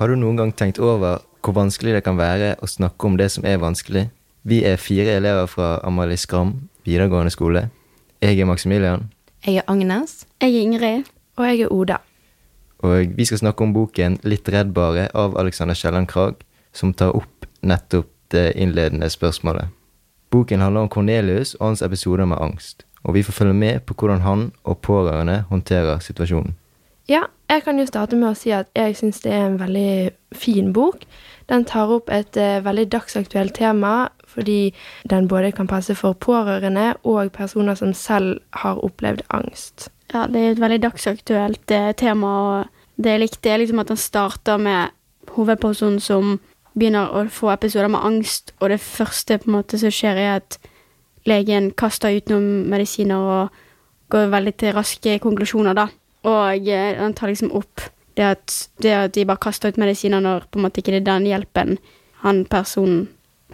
Har du noen gang tenkt over hvor vanskelig det kan være å snakke om det som er vanskelig? Vi er fire elever fra Amalie Skram videregående skole. Jeg er Maximilian, Jeg er Agnes. Jeg er Ingrid. Og jeg er Oda. og vi skal snakke om boken Litt reddbare av Alexander Kielland Krag, som tar opp nettopp det innledende spørsmålet. Boken handler om Cornelius og hans episoder med angst, og vi får følge med på hvordan han og pårørende håndterer situasjonen. Ja, jeg kan jo starte med å si at jeg syns det er en veldig fin bok. Den tar opp et eh, veldig dagsaktuelt tema, fordi den både kan passe for pårørende og personer som selv har opplevd angst. Ja, det er et veldig dagsaktuelt eh, tema, og det jeg likte, er liksom at den starter med hovedpersonen som begynner å få episoder med angst, og det første på en måte som skjer, er at legen kaster ut noen medisiner og går veldig til raske konklusjoner, da. Og den han tar liksom opp det at, det at de bare kaster ut medisiner når på en måte ikke det er den hjelpen han personen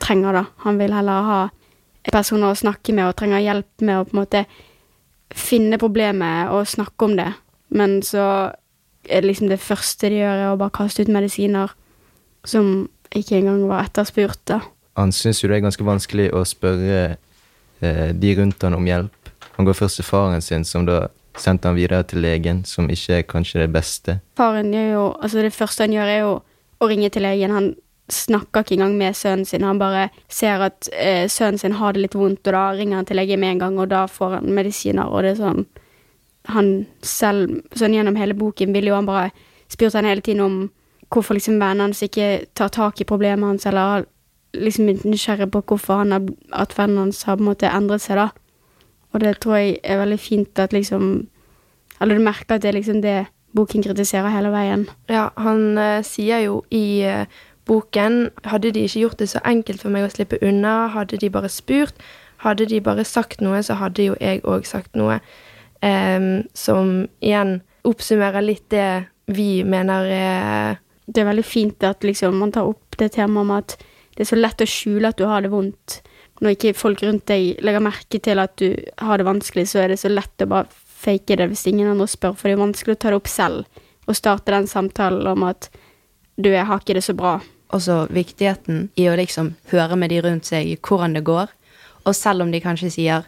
trenger, da. Han vil heller ha personer å snakke med og trenger hjelp med å på en måte finne problemet og snakke om det. Men så er det liksom det første de gjør, er å bare kaste ut medisiner som ikke engang var etterspurt, da. Han syns jo det er ganske vanskelig å spørre eh, de rundt han om hjelp. Han går først til faren sin, som da sendte han videre til legen, som ikke er kanskje det beste. Faren gjør jo Altså, det første han gjør, er jo å ringe til legen. Han snakker ikke engang med sønnen sin. Han bare ser at eh, sønnen sin har det litt vondt, og da ringer han til legen med en gang, og da får han medisiner, og det er sånn Han selv, sånn gjennom hele boken, vil jo han bare spurt han hele tiden om hvorfor liksom vennene hans ikke tar tak i problemet hans, eller liksom er nysgjerrig på hvorfor han har, at vennene hans har på en måte endret seg, da. Og det tror jeg er veldig fint at liksom Eller du merker at det er liksom det boken kritiserer hele veien. Ja, han uh, sier jo i uh, boken Hadde de ikke gjort det så enkelt for meg å slippe unna, hadde de bare spurt, hadde de bare sagt noe, så hadde jo jeg òg sagt noe. Um, som igjen oppsummerer litt det vi mener er Det er veldig fint at liksom man tar opp det temaet med at det er så lett å skjule at du har det vondt. Når ikke folk rundt deg legger merke til at du har det vanskelig, så er det så lett å bare fake det hvis ingen andre spør, for det er vanskelig å ta det opp selv og starte den samtalen om at du, jeg har ikke det så bra. også viktigheten i å liksom høre med de rundt seg hvordan det går. Og selv om de kanskje sier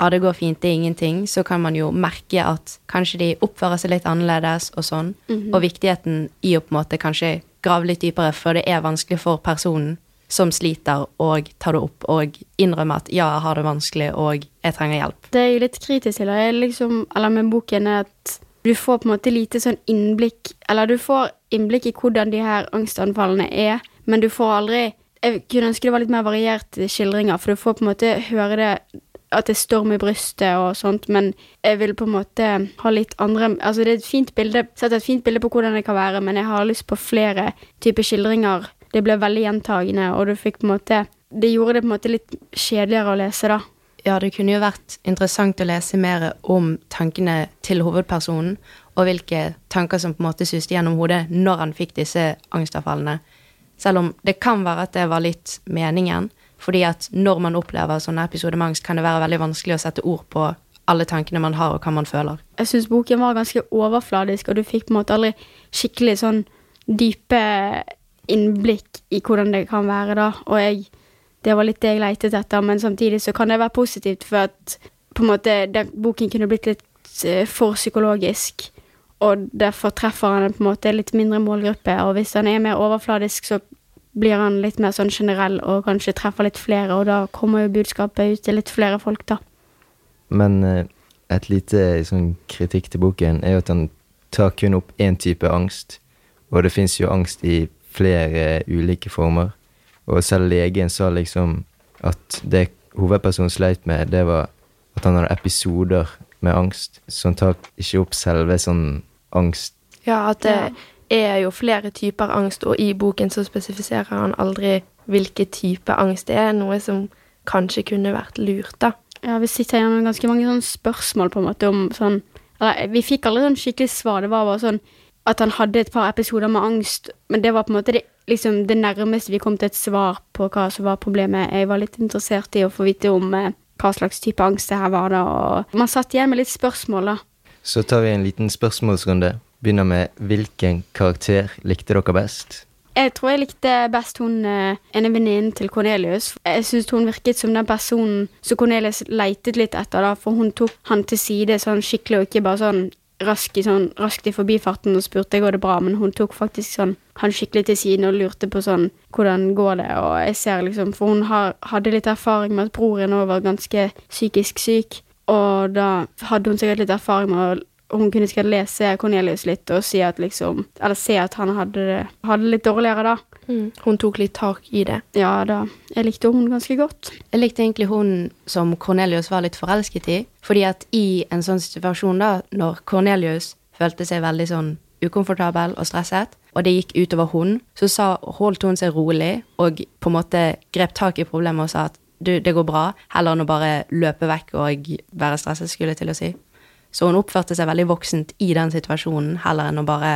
ja, det går fint, det er ingenting, så kan man jo merke at kanskje de oppfører seg litt annerledes og sånn. Og viktigheten i å på en måte kanskje grave litt dypere, for det er vanskelig for personen som sliter, og ta det opp og innrømme at ja, jeg har det vanskelig, og jeg trenger hjelp. Det er jo litt kritisk til liksom, eller med boken, er at du får på en måte lite sånn innblikk Eller du får innblikk i hvordan de her angstanfallene er, men du får aldri Jeg kunne ønske det var litt mer varierte skildringer, for du får på en måte høre det at det er storm i brystet og sånt, men jeg vil på en måte ha litt andre Altså, det er et fint bilde, sett et fint bilde på hvordan det kan være, men jeg har lyst på flere typer skildringer. Det ble veldig gjentagende, og du fikk på en måte Det gjorde det på en måte litt kjedeligere å lese, da. Ja, det kunne jo vært interessant å lese mer om tankene til hovedpersonen, og hvilke tanker som på en måte suste gjennom hodet når han fikk disse angstavfallene. Selv om det kan være at det var litt meningen, fordi at når man opplever sånne episoder med angst, kan det være veldig vanskelig å sette ord på alle tankene man har, og hva man føler. Jeg syns boken var ganske overfladisk, og du fikk på en måte aldri skikkelig sånn dype innblikk i hvordan det kan være, da. Og jeg Det var litt det jeg leitet etter, men samtidig så kan det være positivt, for at på en måte den boken kunne blitt litt eh, for psykologisk, og derfor treffer han på en måte litt mindre målgruppe, og hvis han er mer overfladisk, så blir han litt mer sånn generell og kanskje treffer litt flere, og da kommer jo budskapet ut til litt flere folk, da. Men eh, et lite sånn kritikk til boken er jo at han tar kun opp én type angst, og det fins jo angst i flere ulike former. Og selv legen sa liksom at det hovedpersonen sleit med, det var at han hadde episoder med angst, som tar ikke opp selve sånn angst. Ja, at det er jo flere typer angst, og i boken så spesifiserer han aldri hvilke type angst det er, noe som kanskje kunne vært lurt, da. Ja, vi sitter igjen med ganske mange sånne spørsmål på en måte om sånn Eller vi fikk aldri sånn skikkelig svar. Det var bare sånn at han hadde et par episoder med angst, men det var på en måte det, liksom det nærmeste vi kom til et svar på hva som var problemet. Jeg var litt interessert i å få vite om eh, hva slags type angst det her var, da, og man satt igjen med litt spørsmål, da. Så tar vi en liten spørsmålsrunde. begynner med hvilken karakter likte dere best? Jeg tror jeg likte best hun eh, ene venninnen til Cornelius. Jeg syns hun virket som den personen som Cornelius leitet litt etter, da, for hun tok han til side sånn skikkelig, og ikke bare sånn raskt i, sånn, raskt i forbifarten og spurte går det bra, men hun tok faktisk sånn han skikkelig til siden og lurte på sånn hvordan går det, og jeg ser liksom For hun har, hadde litt erfaring med at broren var ganske psykisk syk, og da hadde hun sikkert litt erfaring med å hun kunne sikkert lese Cornelius litt og si at liksom Eller se at han hadde det litt dårligere, da. Mm. Hun tok litt tak i det. Ja da. Jeg likte hun ganske godt. Jeg likte egentlig hun som Cornelius var litt forelsket i. Fordi at i en sånn situasjon, da, når Cornelius følte seg veldig sånn ukomfortabel og stresset, og det gikk utover hun, så sa, holdt hun seg rolig og på en måte grep tak i problemet og sa at du, det går bra, heller enn å bare løpe vekk og være stresset, skulle jeg til å si. Så hun oppførte seg veldig voksent i den situasjonen, heller enn å bare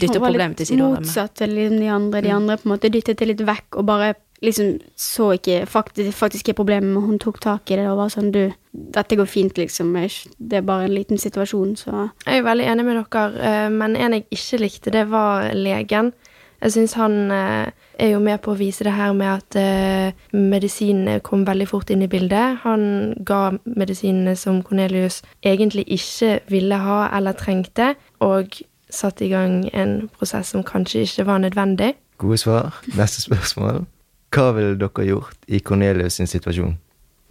dytte problemet til side. Hun var litt motsatt til de andre. De andre på en måte dyttet det litt vekk og bare liksom så ikke faktisk, faktisk ikke problemet, men hun tok tak i det og var sånn Du, dette går fint, liksom. Det er bare en liten situasjon, så Jeg er veldig enig med dere, men en jeg ikke likte, det var legen. Jeg syns han er jo med på å vise det her med at medisinene kom veldig fort inn i bildet. Han ga medisinene som Cornelius egentlig ikke ville ha eller trengte, og satte i gang en prosess som kanskje ikke var nødvendig. Gode svar. Neste spørsmål. Hva ville dere gjort i Cornelius sin situasjon?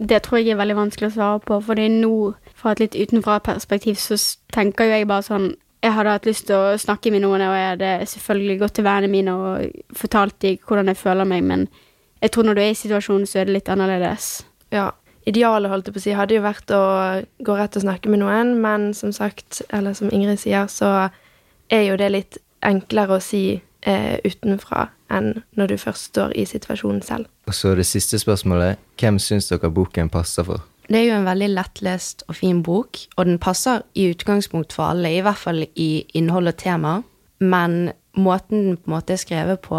Det tror jeg er veldig vanskelig å svare på, fordi nå, fra et litt utenfra-perspektiv, så tenker jo jeg bare sånn Jeg hadde hatt lyst til å snakke med noen, og jeg hadde selvfølgelig gått til vennene mine og fortalt dem hvordan jeg føler meg, men jeg tror når du er i situasjonen, så er det litt annerledes. Ja. Idealet, holdt jeg på å si, hadde jo vært å gå rett og snakke med noen, men som sagt, eller som Ingrid sier, så er jo det litt enklere å si eh, utenfra enn når du først står i situasjonen selv. Og så det siste spørsmålet. Hvem syns dere boken passer for? Det er jo en veldig lettlest og fin bok, og den passer i utgangspunkt for alle, i hvert fall i innhold og tema, men måten den på en måte er skrevet på,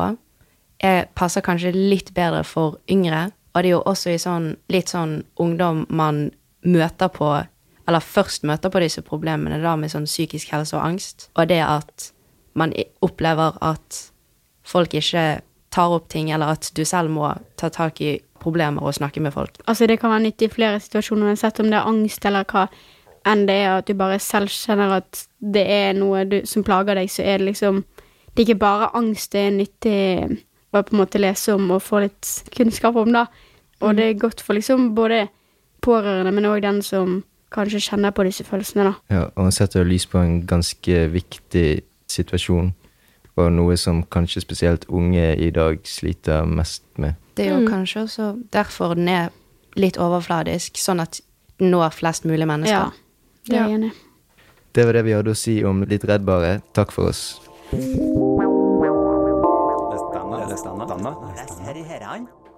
er, passer kanskje litt bedre for yngre, og det er jo også i sånn litt sånn ungdom man møter på eller først møter på disse problemene da med sånn psykisk helse og angst, og det at man opplever at folk ikke tar opp ting, eller at du selv må ta tak i problemer og snakke med folk. Altså, det kan være nyttig i flere situasjoner, uansett om det er angst eller hva enn det er at du bare selv kjenner at det er noe du, som plager deg, så er det liksom Det er ikke bare angst det er nyttig å på en måte lese om og få litt kunnskap om, da. Og det er godt for liksom både pårørende, men òg den som kanskje kjenner på disse følelsene, da. Ja, og han setter lys på en ganske viktig situasjon, og noe som kanskje spesielt unge i dag sliter mest med. Det er jo mm. kanskje også derfor den er litt overfladisk, sånn at den når flest mulig mennesker. Ja, det er jeg enig Det var det vi hadde å si om Litt reddbare. Takk for oss. Les denne, les denne, denne.